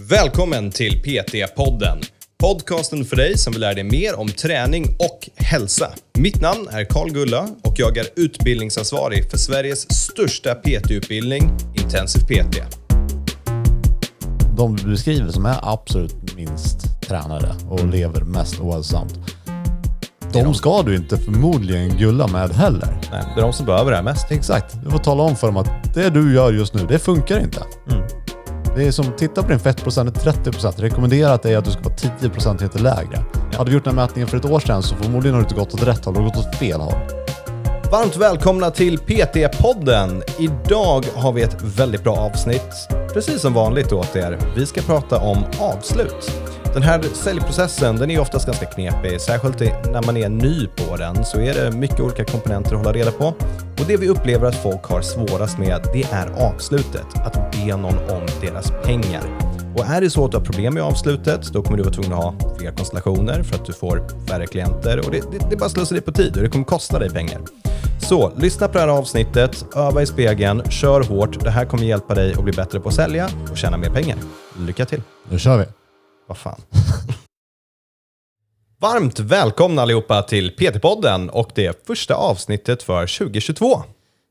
Välkommen till PT-podden. Podcasten för dig som vill lära dig mer om träning och hälsa. Mitt namn är Karl Gulla och jag är utbildningsansvarig för Sveriges största PT-utbildning, Intensiv PT. de du beskriver som är absolut minst tränade och lever mest ohälsosamt. De ska du inte förmodligen gulla med heller. Nej, det är de som behöver det här mest. Exakt. Du får tala om för dem att det du gör just nu, det funkar inte. Det är som, titta på din fettprocent, är 30%. Rekommenderat är att du ska vara 10 procentenheter lägre. Hade vi gjort den här mätningen för ett år sedan så förmodligen har du inte gått åt rätt håll, du har gått åt fel håll. Varmt välkomna till PT-podden. Idag har vi ett väldigt bra avsnitt, precis som vanligt åt er. Vi ska prata om avslut. Den här säljprocessen den är oftast ganska knepig, särskilt när man är ny på den så är det mycket olika komponenter att hålla reda på. Och det vi upplever att folk har svårast med, det är avslutet, att be någon om deras pengar. Och är det så att du har problem med avslutet, då kommer du vara tvungen att ha fler konstellationer för att du får färre klienter och det, det, det bara slöseri på tid och det kommer kosta dig pengar. Så lyssna på det här avsnittet, öva i spegeln, kör hårt. Det här kommer hjälpa dig att bli bättre på att sälja och tjäna mer pengar. Lycka till! Nu kör vi. Vad fan. Varmt välkomna allihopa till PT-podden och det första avsnittet för 2022.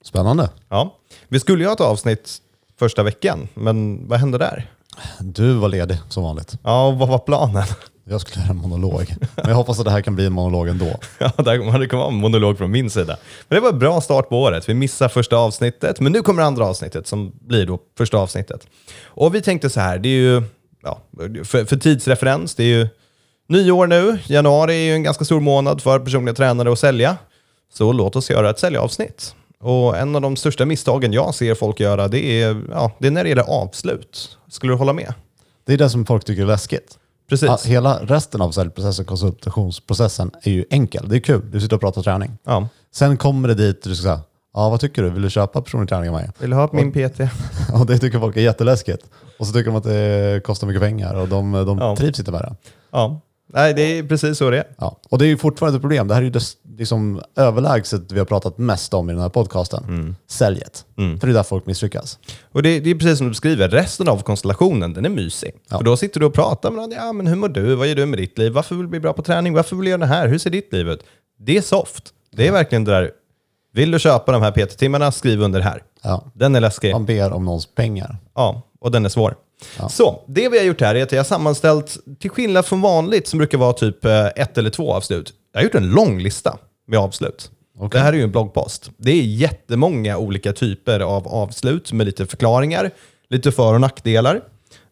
Spännande. Ja, vi skulle ju ha ett avsnitt första veckan, men vad hände där? Du var ledig som vanligt. Ja, vad var planen? Jag skulle göra en monolog. Men jag hoppas att det här kan bli en monolog ändå. Ja, det kommer vara en monolog från min sida. Men det var en bra start på året. Vi missade första avsnittet, men nu kommer andra avsnittet som blir då första avsnittet. Och vi tänkte så här, det är ju, ja, för, för tidsreferens, det är ju nyår nu. Januari är ju en ganska stor månad för personliga tränare att sälja. Så låt oss göra ett säljavsnitt. Och en av de största misstagen jag ser folk göra, det är, ja, det är när det gäller avslut. Skulle du hålla med? Det är det som folk tycker är läskigt. Precis. Ja, hela resten av säljprocessen, konsultationsprocessen, är ju enkel. Det är kul. Du sitter och pratar träning. Ja. Sen kommer det dit och du ska säga, ja vad tycker du? Vill du köpa personlig träning av mig? Vill du ha min PT? Och det tycker folk är jätteläskigt. Och så tycker de att det kostar mycket pengar och de, de Ja. trivs inte med det. Ja. Nej, det är precis så det är. Ja. Och det är ju fortfarande ett problem. Det här är ju det liksom överlägset vi har pratat mest om i den här podcasten. Mm. Säljet. För det är där folk misslyckas. Och det, det är precis som du beskriver, resten av konstellationen den är mysig. Ja. För då sitter du och pratar med någon, ja men hur mår du, vad gör du med ditt liv, varför vill du bli bra på träning, varför vill du göra det här, hur ser ditt liv ut? Det är soft. Det är verkligen det där, vill du köpa de här PT-timmarna, skriv under här. Ja. Den är läskig. Man ber om någons pengar. Ja, och den är svår. Så, det vi har gjort här är att jag har sammanställt, till skillnad från vanligt som brukar vara typ eh, ett eller två avslut, jag har gjort en lång lista med avslut. Det här är ju en bloggpost. Det är jättemånga olika typer av avslut med lite förklaringar, lite för och nackdelar.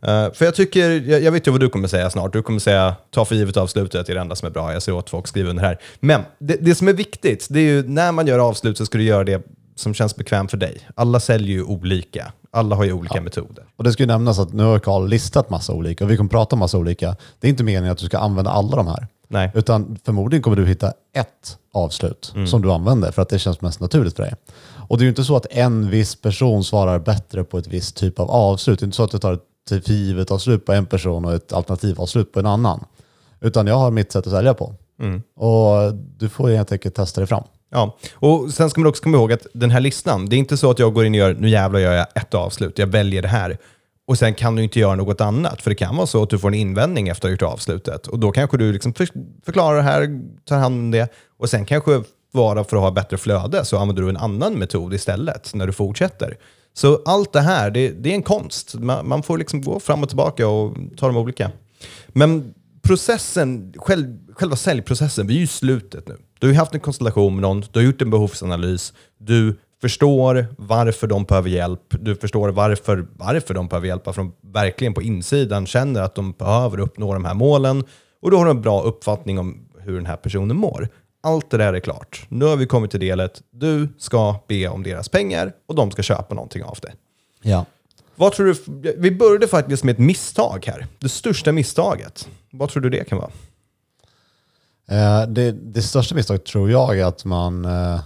Eh, för jag tycker, jag, jag vet ju vad du kommer säga snart. Du kommer säga ta för givet avslutet, det är det enda som är bra. Jag ser åt folk skriva under här. Men det, det som är viktigt, det är ju när man gör avslut så ska du göra det som känns bekvämt för dig. Alla säljer ju olika. Alla har ju olika metoder. Och det ska ju nämnas att nu har Karl listat massa olika och vi kommer prata om massa olika. Det är inte meningen att du ska använda alla de här. Nej. Utan förmodligen kommer du hitta ett avslut Mm. som du använder för att det känns mest naturligt för dig. Och det är ju inte så att en viss person svarar bättre på ett visst typ av avslut. Det är inte så att du tar ett givet avslut på en person och ett alternativ avslut på en annan. Utan jag har mitt sätt att sälja på. Mm. Och du får helt enkelt testa dig fram. Ja, och sen ska man också komma ihåg att den här listan, det är inte så att jag går in och gör, nu jävlar gör jag ett avslut, jag väljer det här. Och sen kan du inte göra något annat, för det kan vara så att du får en invändning efter att ha gjort avslutet. Och då kanske du liksom förklarar det här, tar hand om det, och sen kanske vara för att ha bättre flöde så använder du en annan metod istället när du fortsätter. Så allt det här, det, det är en konst. Man, man får liksom gå fram och tillbaka och ta de olika. Men processen, själv, själva säljprocessen, vi är ju i slutet nu. Du har haft en konstellation med någon, du har gjort en behovsanalys, du förstår varför de behöver hjälp, du förstår varför, varför de behöver hjälp, för de verkligen på insidan känner att de behöver uppnå de här målen och då har du en bra uppfattning om hur den här personen mår. Allt det där är klart. Nu har vi kommit till delet, du ska be om deras pengar och de ska köpa någonting av det. Ja. Vad tror du, vi började faktiskt med ett misstag här. Det största misstaget. Vad tror du det kan vara? Eh, det, det största misstaget tror jag är att man... Eh,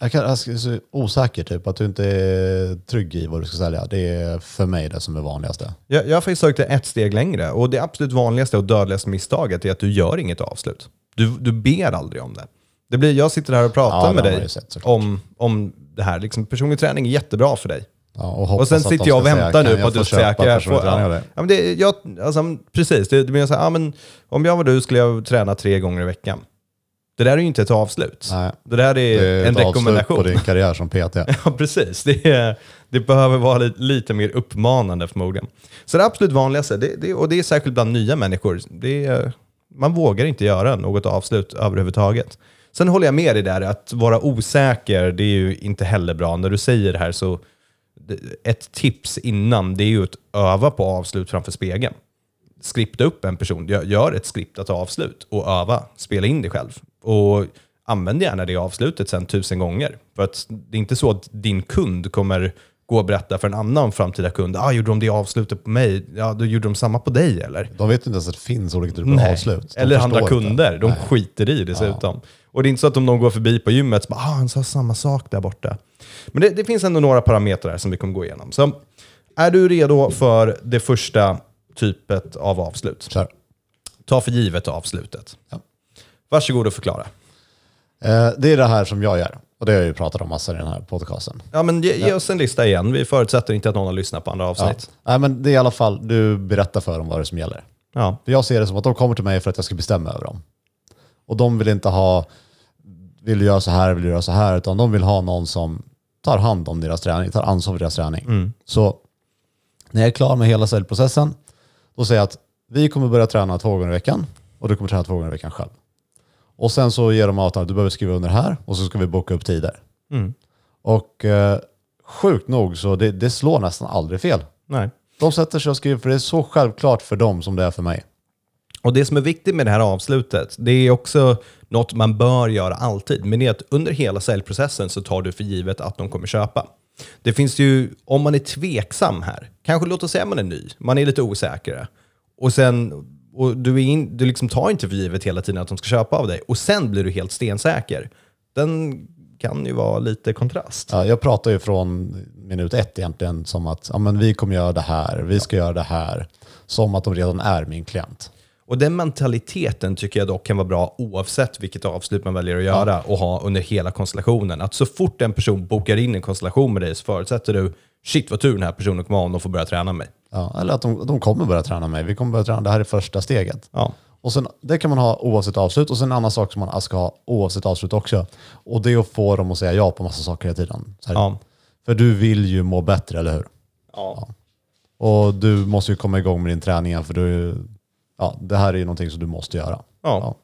jag, kan, jag är så osäker typ, att du inte är trygg i vad du ska sälja. Det är för mig det som är vanligaste. Jag, jag har faktiskt tagit det ett steg längre och det absolut vanligaste och dödligaste misstaget är att du gör inget avslut. Du, du ber aldrig om det. det blir, jag sitter här och pratar Ja, med dig sett, om, om det här. Liksom, personlig träning är jättebra för dig. Ja, och, Och sen sitter jag och säga, väntar "Kan nu på att du ska säga... av ja. dig?" Ja, men det, jag, alltså, precis, det, det blir så här, ja, men om jag var du skulle jag träna tre gånger i veckan. Det där är ju inte ett avslut. Nej. Det där är, Det är en ett rekommendation. på din karriär som PT. Ja, precis. Det, är, det behöver vara lite, lite mer uppmanande förmodligen. Så det absolut vanligaste, det, det, och det är särskilt bland nya människor, det är, man vågar inte göra något avslut överhuvudtaget. Sen håller jag med dig där, att vara osäker, det är ju inte heller bra. När du säger det här så, ett tips innan, det är ju att öva på avslut framför spegeln. Skripta upp en person, gör- ett skriptat avslut och öva, spela in det själv. Och använd gärna det avslutet sen tusen gånger. För att det är inte så att din kund kommer gå och berätta för en annan framtida kund, ah, gjorde de det avslutet på mig? Ja, då gjorde de samma på dig eller? De vet inte ens att det finns olika typer av avslut. De Eller andra inte. kunder. De Nej. skiter i dessutom. Och det är inte så att om någon går förbi på gymmet så bara, ah, han sa samma sak där borta. Men det, det finns ändå några parametrar som vi kommer gå igenom. Så är du redo för det första typet av avslut? Kör. Ta för givet avslutet. Ja. Varsågod och förklara. Eh, det är det här som jag gör. Och det har jag ju pratat om massor i den här podcasten. Ja, men ge, ge oss en lista igen. Vi förutsätter inte att någon har lyssnat på andra Ja. avsnitt. Nej, men det är i alla fall, du berättar för dem vad det är som gäller. Ja. Jag ser det som att de kommer till mig för att jag ska bestämma över dem. Och de vill inte ha, vill du göra så här, vill du göra så här, utan de vill ha någon som tar hand om deras träning, tar ansvar för deras träning. Så när jag är klar med hela säljprocessen, då säger jag att vi kommer börja träna två gånger i veckan och du kommer träna två gånger i veckan själv. Och sen så ger de avtal att du behöver skriva under här och så ska vi boka upp tider. Mm. Och eh, sjukt nog så det, det slår nästan aldrig fel. Nej. De sätter sig och skriver för det är så självklart för dem som det är för mig. Och det som är viktigt med det här avslutet, det är också något man bör göra alltid, men det är att under hela säljprocessen så tar du för givet att de kommer köpa. Det finns ju, om man är tveksam här, kanske låt oss säga man är ny, man är lite osäker, och sen och du, är in, du liksom tar inte för givet hela tiden att de ska köpa av dig, och sen blir du helt stensäker. Den kan ju vara lite kontrast. Ja, jag pratar ju från minut ett egentligen som att ja, men vi kommer göra det här, vi ska göra det här. Som att de redan är min klient. Och den mentaliteten tycker jag dock kan vara bra oavsett vilket avslut man väljer att göra och ha under hela konstellationen. Att så fort en person bokar in en konstellation med dig så förutsätter du shit vad tur den här personen kommer ha om de får börja träna mig. Ja, eller att de, de kommer börja träna mig. Vi kommer börja träna, det här är första steget. Ja. Och sen, det kan man ha oavsett avslut. Och sen en annan sak som man ska ha oavsett avslut också. Och det är att få dem att säga ja på massa saker hela tiden. Ja. För du vill ju må bättre, eller hur? Ja. Och du måste ju komma igång med din träning igen, för du, ja, det här är ju någonting som du måste göra. Ja.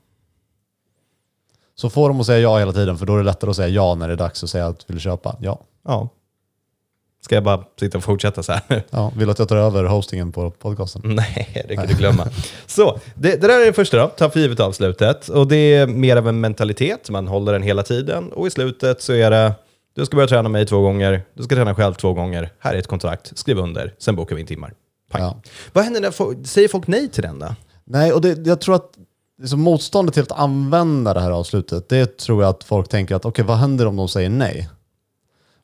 Så få dem att säga ja hela tiden, för då är det lättare att säga ja när det är dags att säga att du vill köpa. Ja. ja. Ska jag bara sitta och fortsätta så här nu? ja. Vill du att jag tar över hostingen på podcasten? Nej, det kan du glömma. Så, det, det där är det första då, ta för givet avslutet. Och det är mer av en mentalitet, man håller den hela tiden. Och i slutet så är det, du ska börja träna mig två gånger, du ska träna själv två gånger, här är ett kontrakt, skriv under, sen bokar vi in timmar. Pang. Ja. Vad händer när folk, säger folk nej till den då? Nej, och det, jag tror att liksom motståndet till att använda det här avslutet, det tror jag att folk tänker att okej, vad händer om de säger nej?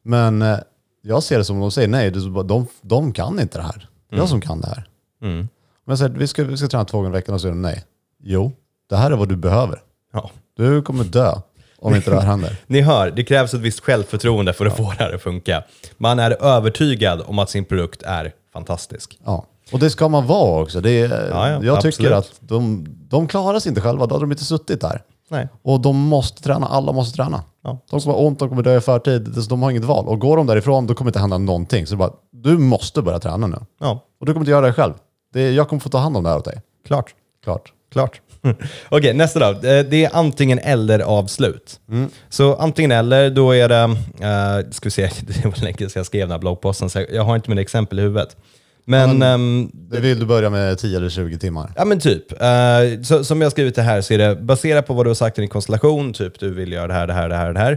Men eh, jag ser det som om de säger nej, de, de kan inte det här. Det är jag som kan det här. Mm. Men jag säger, vi ska, vi ska träna två gånger i veckan och så säger de nej. Jo, det här är vad du behöver. Ja. Du kommer dö om inte det här händer. Ni hör, det krävs ett visst självförtroende för att få det här att funka. Man är övertygad om att sin produkt är fantastisk. Ja. Och det ska man vara också. Det är, Ja, ja, jag tycker absolut. att de, de klarar sig inte själva, då hade de inte suttit där. Nej. Och de måste träna, alla måste träna. Ja. De kommer ha ont, de kommer dö i förtid, så de har inget val. Och går de därifrån, då kommer inte hända någonting. Så det bara, du måste börja träna nu. Ja, Och du kommer inte göra det själv. Det jag kommer få ta hand om det här åt dig. klart. Klart. Klart. Okej, nästa då. Eh, Det är antingen eller avslut. Så antingen eller, då är det, uh, ska vi se, det var länge sedan jag skrev den här bloggposten, så jag- har inte mina exempel i huvudet. Men, ehm, Det vill du börja med 10 eller 20 timmar. ja men typ. Eh, så, som jag skrivit det här så är det baserat på vad du har sagt i din konstellation, typ du vill göra det här, det här, det här, det här.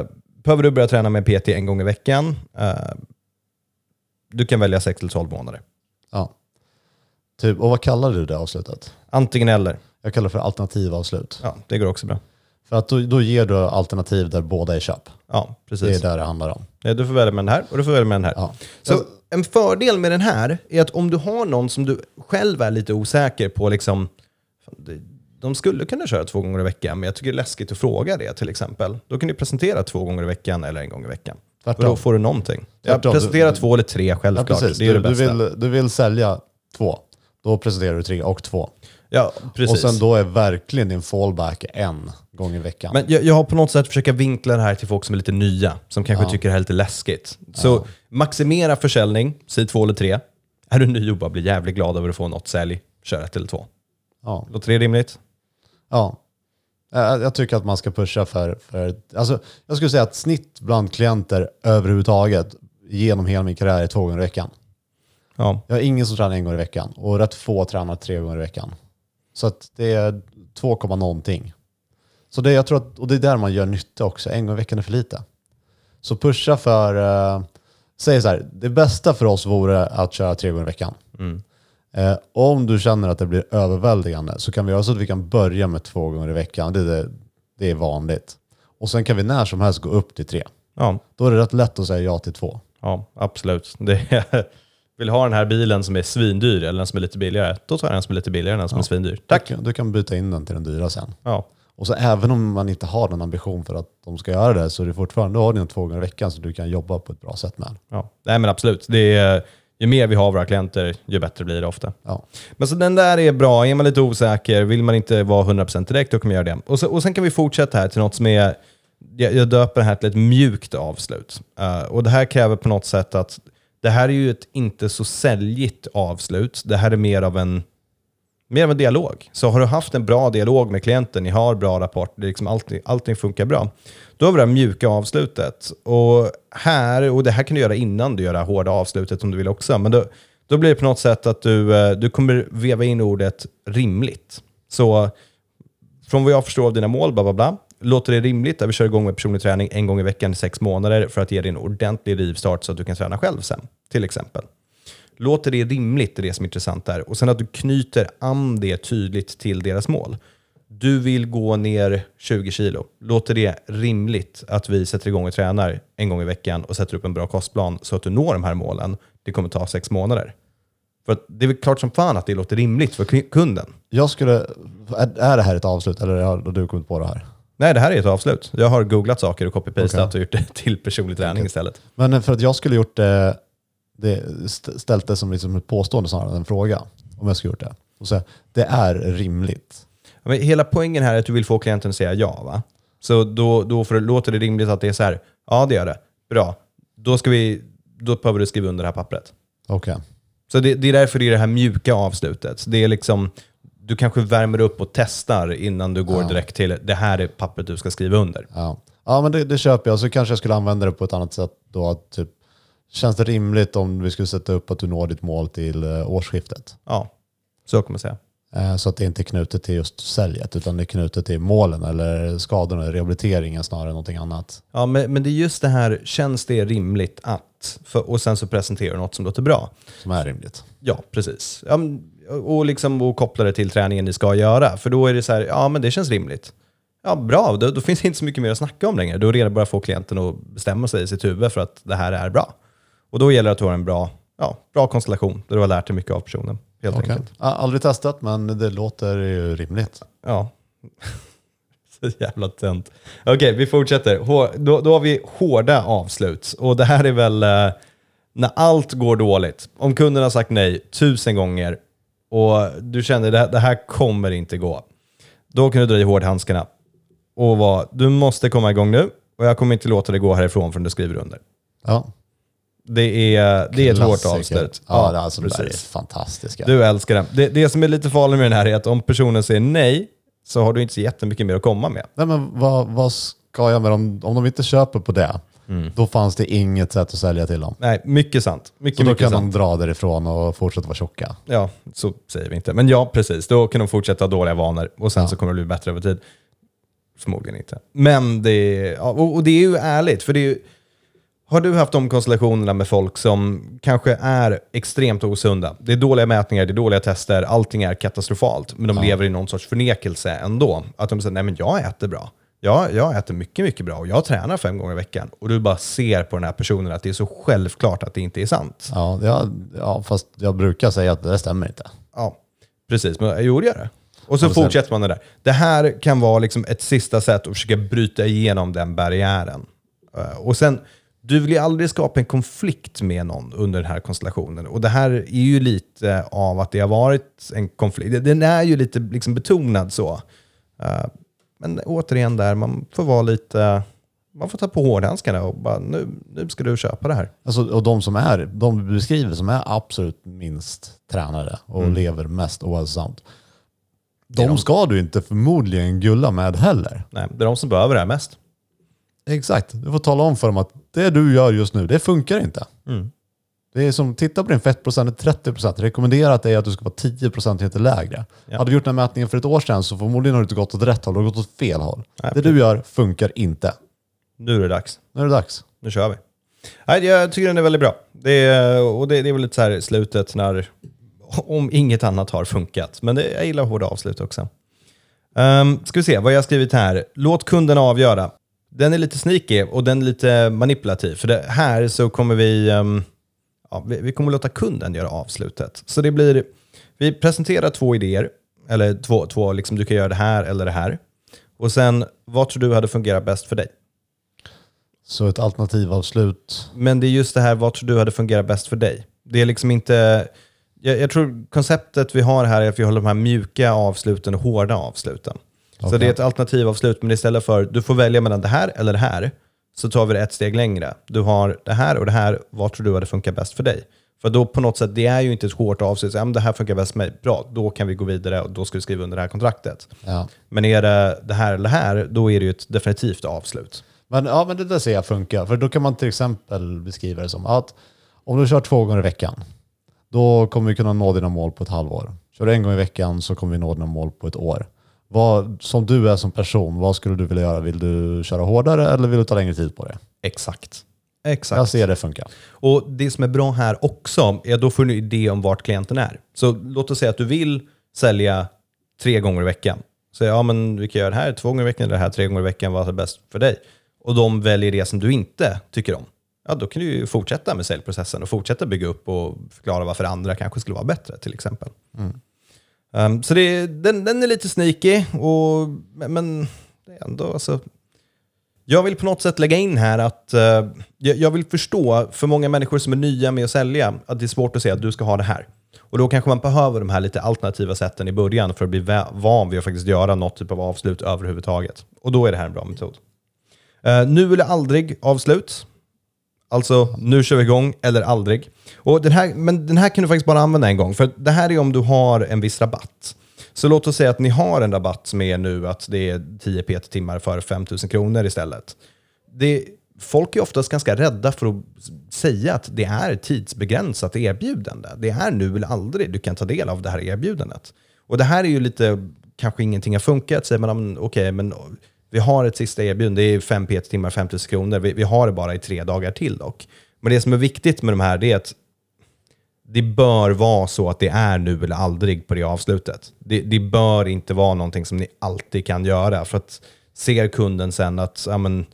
Eh, behöver du börja träna med PT en gång i veckan? Eh, du kan välja 6 till 12 månader. Ja. Typ, och vad kallar du det avslutet? Antingen eller. Jag kallar det för alternativavslut. Ja, det går också bra. För att då, då ger du alternativ där båda är köp. Ja, Det är precis. där det handlar om. Ja, Du får välja med den här och du får välja med den här. Ja. Så en fördel med den här är att om du har någon som du själv är lite osäker på, liksom, de skulle kunna köra två gånger i veckan, men jag tycker det är läskigt att fråga det till exempel. Då kan du presentera två gånger i veckan eller en gång i veckan. Och Tvärtom. då får du någonting. Jag presenterar Du- två eller tre Ja, självklart. precis. det är Du, det du, bästa. vill, du vill sälja två. Då presenterar du tre och två. ja, precis. Och sen då är verkligen din fallback en gång i veckan. Men jag, jag har på något sätt försökt vinkla det här till folk som är lite nya, som kanske tycker det här är lite läskigt. Så maximera försäljning, säg två eller tre. Är du ny och bara blir jävligt glad över att få något sälj, kör ett eller två. ja. Låter det rimligt? Ja. Jag jag tycker att man ska pusha för, för alltså, jag skulle säga att snitt bland klienter överhuvudtaget genom hela min karriär är två gånger i veckan. Ja. Jag har ingen som tränar en gång i veckan och rätt få tränar tre gånger i veckan. Så att det är 2, någonting. Så det, jag tror att, och det är där man gör nytta också. En gång i veckan är för lite. Så pusha för, eh, säg så här, det bästa för oss vore att köra tre gånger i veckan. Eh, om du känner att det blir överväldigande så kan vi göra så att vi kan börja med två gånger i veckan. Det, är det, det är vanligt. Och sen kan vi när som helst gå upp till tre. Ja, Då är det rätt lätt att säga ja till två. ja absolut. Det är, vill ha den här bilen som är svindyr eller den som är lite billigare, då tar jag den som är lite billigare än den som är svindyr. Tack! Du kan, du kan byta in den till den dyra sen. Ja. Och så även om man inte har någon ambition för att de ska göra det så är det fortfarande, då har den två gånger i veckan så du kan jobba på ett bra sätt med. Ja. Nej men absolut. Det är, ju mer vi har våra klienter, ju bättre blir det ofta. Ja. Men så den där är bra. Är man lite osäker, vill man inte vara 100% direkt, då kan man göra det. Och, så, och sen kan vi fortsätta här till något som är, jag, jag döper det här till ett mjukt avslut. Eh, och det här kräver på något sätt att, det här är ju ett inte så säljigt avslut. Det här är mer av en, mer av en dialog. Så har du haft en bra dialog med klienten, ni har bra rapport, det är liksom allting, allting funkar bra. Då har vi det här mjuka avslutet. Och här, och det här kan du göra innan du gör det här hårda avslutet om du vill också. Men då, då blir det på något sätt att du, eh, du kommer veva in ordet rimligt. Så från vad jag förstår av dina mål, bla bla bla, låter det rimligt att vi kör igång med personlig träning en gång i veckan i sex månader för att ge dig en ordentlig rivstart så att du kan träna själv sen, till exempel. Låter det rimligt, det är det som är intressant där. Och sen att du knyter an det tydligt till deras mål. Du vill gå ner 20 kilo. Låter det rimligt att vi sätter igång och tränar en gång i veckan och sätter upp en bra kostplan så att du når de här målen? Det kommer ta sex månader. För att det är väl klart som fan att det låter rimligt för kunden. Jag skulle, är det här ett avslut eller har du kommit på det här? Nej, det här är ett avslut. Jag har googlat saker och copy-pastat Okej. och gjort det till personlig träning istället. Men för att jag skulle gjort det, det st- ställt det som liksom ett påstående snarare än en fråga. Om jag skulle gjort det. Och säga, det är rimligt. Men hela poängen här är att du vill få klienten att säga ja. Va? Så då, då det, låter det rimligt att det är så här, ja det gör det. Bra. Då, ska vi, då behöver du skriva under det här pappret. Okej. Så det, det är därför det är det här mjuka avslutet. Det är liksom, du kanske värmer upp och testar innan du går direkt till det här är pappret du ska skriva under. Ja. ja, men det, det köper jag. Så kanske jag skulle använda det på ett annat sätt då. Att typ, känns det rimligt om vi skulle sätta upp att du når ditt mål till eh, årsskiftet? Ja, så kan man säga. Eh, Så att det inte är knutet till just säljet utan det är knutet till målen eller skadorna, rehabiliteringen snarare än någonting annat. Ja, men, men det är just det här, känns det rimligt att? För, och sen så presenterar du något som låter bra. Som är rimligt. Ja, precis. Ja, men- och, liksom, och koppla det till träningen ni ska göra. För då är det så här, ja men det känns rimligt. Ja, bra. Då, då finns det inte så mycket mer att snacka om längre. Då är det bara att få klienten att bestämma sig i sitt huvud för att det här är bra. Och då gäller det att du har en bra, ja, bra konstellation där du har lärt dig mycket av personen. Helt Okej. enkelt. Aldrig testat men det låter ju rimligt. Ja. Så jävla tönt. Okej, vi fortsätter. Hår, då, då har vi hårda avslut. Och det här är väl eh, när allt går dåligt. Om kunden har sagt nej tusen gånger och du känner det, det här kommer inte gå. Då kan du dra i hårdhandskarna och vara, du måste komma igång nu och jag kommer inte låta dig gå härifrån förrän du skriver under. Ja. Det är, det är ett hårt avslut. Ja, det är alltså, det är fantastiska. Du älskar den. Det, det som är lite farligt med den här är att om personen säger nej så har du inte så jättemycket mer att komma med. Nej, men vad, vad ska jag med dem? Om de inte köper på det, då fanns det inget sätt att sälja till dem. Nej, mycket sant. Mycket, Så då mycket kan sant. de dra därifrån och fortsätta vara tjocka. Ja, så säger vi inte. Men ja, precis. Då kan de fortsätta ha dåliga vanor och sen så kommer det bli bättre över tid. Förmodligen inte. Men det är, ja, och, det är ju ärligt, för det är ju, har du haft de konstellationerna med folk som kanske är extremt osunda? Det är dåliga mätningar, det är dåliga tester, allting är katastrofalt, men de lever i någon sorts förnekelse ändå. Att de säger, nej men jag äter bra. Ja, jag äter mycket, mycket bra och jag tränar fem gånger i veckan. Och du bara ser på den här personen att det är så självklart att det inte är sant. Ja, ja, ja, fast jag brukar säga att det stämmer inte. Ja, precis. Men jag gjorde jag det? Och så fortsätter man det där. Det här kan vara liksom ett sista sätt att försöka bryta igenom den barriären. Eh, Och sen, du vill ju aldrig skapa en konflikt med någon under den här konstellationen. Och det här är ju lite av att det har varit en konflikt. Den är ju lite liksom betonad så. Men återigen där, man får vara lite... Man får ta på hårdhandskarna och bara nu, nu ska du köpa det här. Alltså, och de som är, de du beskriver som är absolut minst tränade och Mm. lever mest ohälsosamt. De de. ska du inte förmodligen gulla med heller. Nej, det är de som behöver det här mest. Exakt. Du får tala om för dem att det du gör just nu, det funkar inte. Mm. Det är som, titta på din fettprocent, 30%. Rekommenderat är att du ska vara 10 procentenheter lägre. Ja. Hade du gjort den här mätningen för ett år sedan så förmodligen har du inte gått åt rätt håll, du har gått åt fel håll. Nej, det du gör funkar inte. Nu är det dags. Nu är det dags. Nu kör vi. Nej, jag tycker den är väldigt bra. Det är, och det, det är väl lite så här slutet när, om inget annat har funkat. Men det, jag gillar hårda avslut också. Um, ska vi se vad jag har skrivit här. Låt kunden avgöra. Den är lite sneaky och den är lite manipulativ. För det här så kommer vi, ehm, ja, vi, vi kommer låta kunden göra avslutet. Så det blir, vi presenterar två idéer. Eller två, två liksom, du kan göra det här eller det här. Och sen, vad tror du hade fungerat bäst för dig? Så ett alternativavslut. Men det är just det här, vad tror du hade fungerat bäst för dig? Det är liksom inte... Jag, jag tror konceptet vi har här är att vi håller de här mjuka avsluten och hårda avsluten. Så Okej. det är ett alternativavslut, men istället för du får välja mellan det här eller det här, så tar vi det ett steg längre. Du har det här och det här, vad tror du hade funkat bäst för dig? För då på något sätt, det är ju inte ett hårt avslut, ja, det här funkar bäst för mig, bra, då kan vi gå vidare och då ska du skriva under det här kontraktet. Ja. Men är det det här eller det här, då är det ju ett definitivt avslut. Men, ja, men det där ser jag funkar. För då kan man till exempel beskriva det som att om du kör två gånger i veckan, då kommer vi kunna nå dina mål på ett halvår. Kör du en gång i veckan så kommer vi nå dina mål på ett år. Vad, som du är som person, vad skulle du vilja göra? Vill du köra hårdare eller vill du ta längre tid på det? Exakt. Exakt. Jag ser det funka. Och det som är bra här också är att då får du en idé om vart klienten är. Så låt oss säga att du vill sälja tre gånger i veckan. Så ja, men vi kan göra det här två gånger i veckan eller det här tre gånger i veckan. Vad är bäst för dig? Och de väljer det som du inte tycker om. Ja, då kan du ju fortsätta med säljprocessen och fortsätta bygga upp och förklara varför andra kanske skulle vara bättre till exempel. Um, så det, den, den är lite sneaky, och, men, det är ändå alltså, jag vill på något sätt lägga in här att uh, jag, jag vill förstå för många människor som är nya med att sälja att det är svårt att säga att du ska ha det här. Och då kanske man behöver de här lite alternativa sätten i början för att bli van vid att faktiskt göra något typ av avslut överhuvudtaget. Och då är det här en bra metod. Uh, nu eller aldrig avslut. Alltså, nu kör vi igång eller aldrig. Och den här, men den här kan du faktiskt bara använda en gång, för det här är om du har en viss rabatt. Så låt oss säga att ni har en rabatt som är nu att det är 10 PT-timmar för 5 000 kronor istället. Det, folk är oftast ganska rädda för att säga att det är ett tidsbegränsat erbjudande. Det är nu eller aldrig du kan ta del av det här erbjudandet. Och det här är ju lite, kanske ingenting har funkat, säger man, okej, okay, okej, men vi har ett sista erbjudande, det är 5 PT-timmar, 5 000 kronor. Vi, vi har det bara i tre dagar till dock. Men det som är viktigt med de här, det är att det bör vara så att det är nu eller aldrig på det avslutet. Det, det bör inte vara någonting som ni alltid kan göra. För att ser kunden sen att ja, men,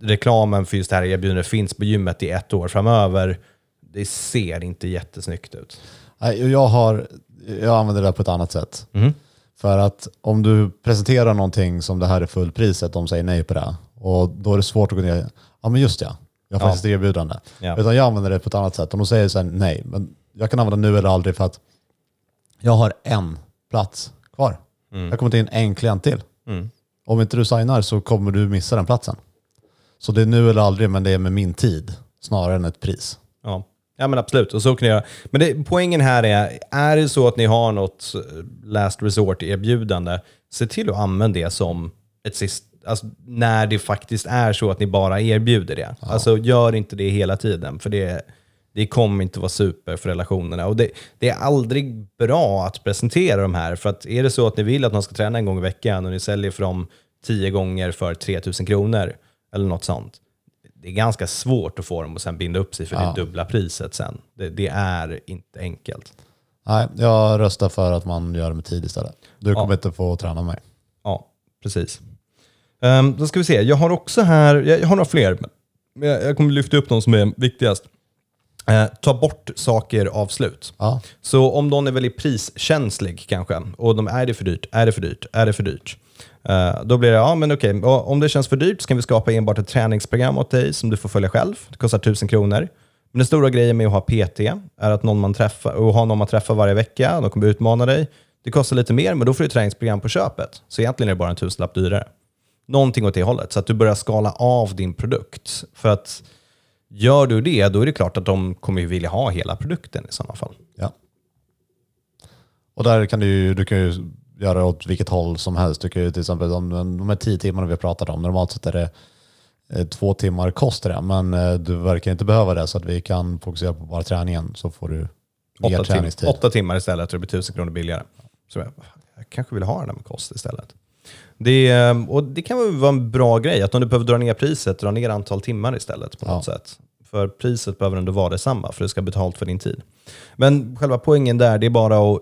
reklamen för just det här erbjudandet finns på gymmet i ett år framöver, det ser inte jättesnyggt ut. Jag, har, jag använder det där på ett annat sätt. Mhm. För att om du presenterar någonting som det här är fullpriset, de säger nej på det. Och då är det svårt att gå ner. Ja men just ja, jag har Ja. faktiskt ett erbjudande. Ja. Utan jag använder det på ett annat sätt. Om de säger så här, nej, men jag kan använda nu eller aldrig för att jag har en plats kvar. Jag kommer ta in en klient till. Mm. Om inte du signar så kommer du missa den platsen. Så det är nu eller aldrig, men det är med min tid snarare än ett pris. Ja. ja, men absolut. Och så kan jag, men det, poängen här är, är det så att ni har något eh, last resort-erbjudande, se till att använda det som ett sist, alltså, när det faktiskt är så att ni bara erbjuder det. Alltså gör inte det hela tiden, för det, det kommer inte vara super för relationerna. Och det, det är aldrig bra att presentera de här, för att är det så att ni vill att man ska träna en gång i veckan och ni säljer för dem tio gånger för 3000 kronor, eller något sånt, det är ganska svårt att få dem att sen binda upp sig för det dubbla priset sen. Det, det är inte enkelt. Nej, jag röstar för att man gör det med tid istället. Du kommer inte få träna mig. Ja, precis. Um, då ska vi se, jag har också här, jag, har några fler, men jag, kommer lyfta upp de som är viktigast. Eh, ta bort saker av slut. Ja. Så om någon är väldigt priskänslig kanske, och de är det för dyrt, är det för dyrt, är det för dyrt? Uh, då blir det, ja men okej, okay. om det känns för dyrt så kan vi skapa enbart ett träningsprogram åt dig som du får följa själv. Det kostar 1000 kronor. Men den stora grejen med att ha PT är att någon man träffar, och ha någon man träffar varje vecka, de kommer utmana dig. Det kostar lite mer, men då får du ett träningsprogram på köpet. Så egentligen är det bara en tusenlapp dyrare. Någonting åt det hållet, så att du börjar skala av din produkt. För att gör du det, då är det klart att de kommer vilja ha hela produkten i sådana fall. Ja. Och där kan du du kan ju göra åt vilket håll som helst. Du kan ju till exempel om de här tio timmarna vi har pratat om, normalt sett är det eh, två timmar kostar det, men eh, du verkar inte behöva det så att vi kan fokusera på bara träningen så får du mer Åtta, tim träningstid. åtta timmar istället och det blir tusen kronor billigare. Så jag, jag kanske vill ha det där med kost istället. Det, är- och det kan vara en bra grej, att om du behöver dra ner priset, dra ner antal timmar istället på något sätt. För priset behöver ändå vara detsamma, för du ska ha betalt för din tid. Men själva poängen där, det är bara att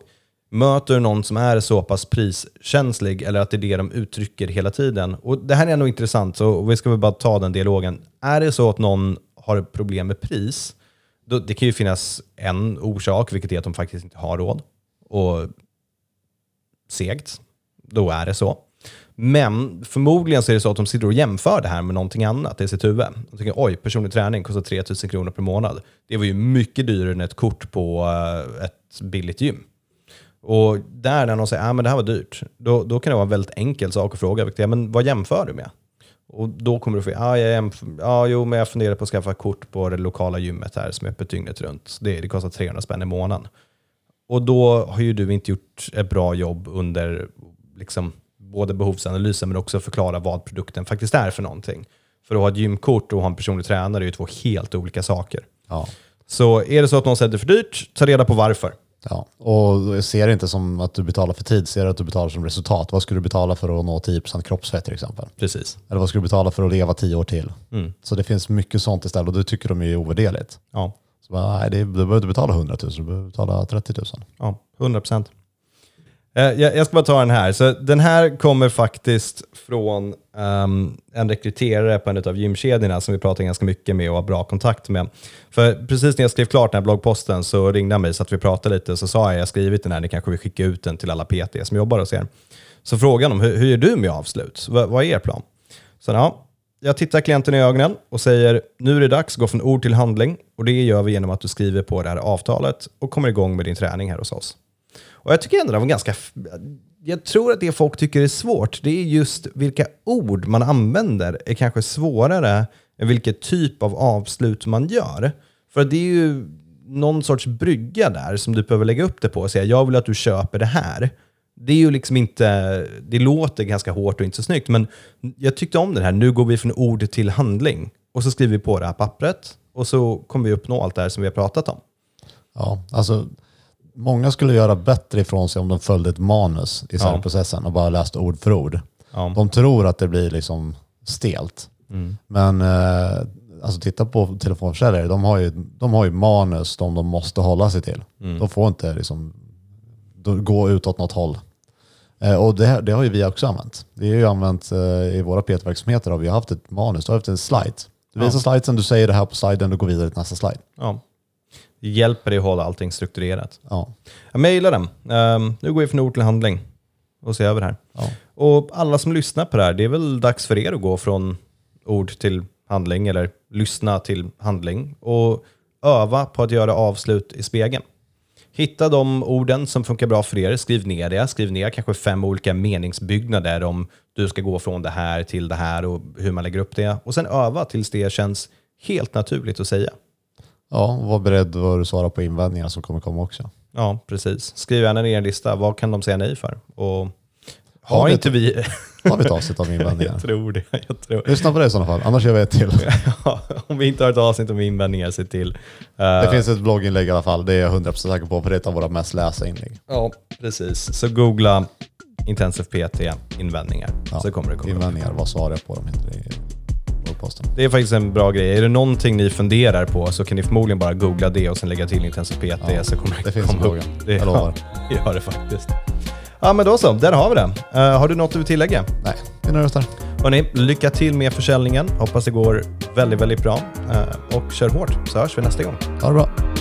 möter någon som är så pass priskänslig, eller att det är det de uttrycker hela tiden. Och Det här är ändå intressant, så vi ska väl bara ta den dialogen. Är det så att någon har problem med pris, då, det kan ju finnas en orsak, vilket är att de faktiskt inte har råd. Och segt, då är det så. Men förmodligen så är det så att de sitter och jämför det här med någonting annat i sitt huvud. De tänker oj, personlig träning kostar 3000 kronor per månad. Det var ju mycket dyrare än ett kort på eh, ett billigt gym. Och där när någon säger att ah, men det här var dyrt, då, då kan det vara en väldigt enkel sak att fråga. Men vad jämför du med? Och då kommer du få, ah, jag ah, jo, men jag funderar på att skaffa kort på det lokala gymmet här som är öppet dygnet runt. Det, det kostar 300 spänn i månaden. Och då har ju du inte gjort ett bra jobb under liksom, både behovsanalysen men också förklara vad produkten faktiskt är för någonting. För att ha ett gymkort och ha en personlig tränare är ju två helt olika saker. Ja. Så är det så att någon säger att det är för dyrt, ta reda på varför. Ja, och ser det inte som att du betalar för tid, ser det att du betalar som resultat. Vad skulle du betala för att nå 10% kroppsfett till exempel? Precis. Eller vad skulle du betala för att leva 10 år till? Mm. Så det finns mycket sånt istället och det tycker de är ovärderligt. Ja, Så bara, nej, det, du behöver inte betala 100 000, du behöver betala 30 000. ja 100 procent. Eh, jag, jag ska bara ta den här. Så den här kommer faktiskt från um, en rekryterare på en av gymkedjorna som vi pratar ganska mycket med och har bra kontakt med. För precis när jag skrev klart den här bloggposten så ringde han mig så att vi pratade lite. Så sa jag, jag har skrivit den här, ni kanske vill skicka ut den till alla PT som jobbar hos er. Så frågade han hur, hur gör du med avslut? Vad, vad är er plan? Så ja, jag tittar klienten i ögonen och säger nu är det dags att gå från ord till handling. Och det gör vi genom att du skriver på det här avtalet och kommer igång med din träning här hos oss. Och jag tycker ändå det var ganska... Jag tror att det folk tycker är svårt, det är just vilka ord man använder är kanske svårare än vilken typ av avslut man gör. För det är ju någon sorts brygga där som du behöver lägga upp det på och säga jag vill att du köper det här. Det är ju liksom inte, det låter ganska hårt och inte så snyggt, men jag tyckte om det här, nu går vi från ord till handling. Och så skriver vi på det här pappret och så kommer vi uppnå allt det här som vi har pratat om. Ja, alltså många skulle göra bättre ifrån sig om de följde ett manus i säljprocessen och bara läste ord för ord. Ja. De tror att det blir liksom stelt. Men eh, alltså titta på telefonförsäljare, de har, ju, de har ju manus de, de måste hålla sig till. De får inte liksom, gå utåt något håll. Eh, och det, det har ju vi också använt. Vi har ju använt eh, i våra PT-verksamheter har vi haft ett manus, du har haft en slide. Du visar slidesen, du säger det här på sliden, du går vidare till nästa slide. Ja. Hjälper dig att hålla allting strukturerat. Ja. Jag mejlar den. Ehm, nu går vi från ord till handling och ser över det här. Ja. Och alla som lyssnar på det här, det är väl dags för er att gå från ord till handling eller lyssna till handling och öva på att göra avslut i spegeln. Hitta de orden som funkar bra för er, skriv ner det. Skriv ner kanske fem olika meningsbyggnader om du ska gå från det här till det här och hur man lägger upp det. Och sen öva tills det känns helt naturligt att säga. Ja, och var beredd att svara på invändningar som kommer komma också. Ja, precis. Skriv gärna ner en lista. Vad kan de säga nej för? Och Har har inte vi... Har vi ett avsnitt om invändningar? jag tror det. Jag tror. Lyssna på det i sådana fall, annars gör vi ett till. Ja, om vi inte har ett avsnitt om invändningar, se till. Uh, Det finns ett blogginlägg i alla fall, det är jag 100% säker på, för det är ett av våra mest lästa inlägg. Ja, precis. Så googla Intensive PT invändningar. Ja, Så kommer det komma upp. Invändningar, vad svarar jag på dem heter det är faktiskt en bra grej. Är det någonting ni funderar på så kan ni förmodligen bara googla det och sen lägga till Intensive PT Ja, så kommer det, det finns komma upp. Det, Jag lovar. Ja, det gör det faktiskt. Ja, men då så. Där har vi det. Eh, har du något du vill tillägga? Nej, oss där. Hörrni, lycka till med försäljningen. Hoppas det går väldigt, väldigt bra. Eh, och kör hårt så hörs vi nästa gång. Ha det bra.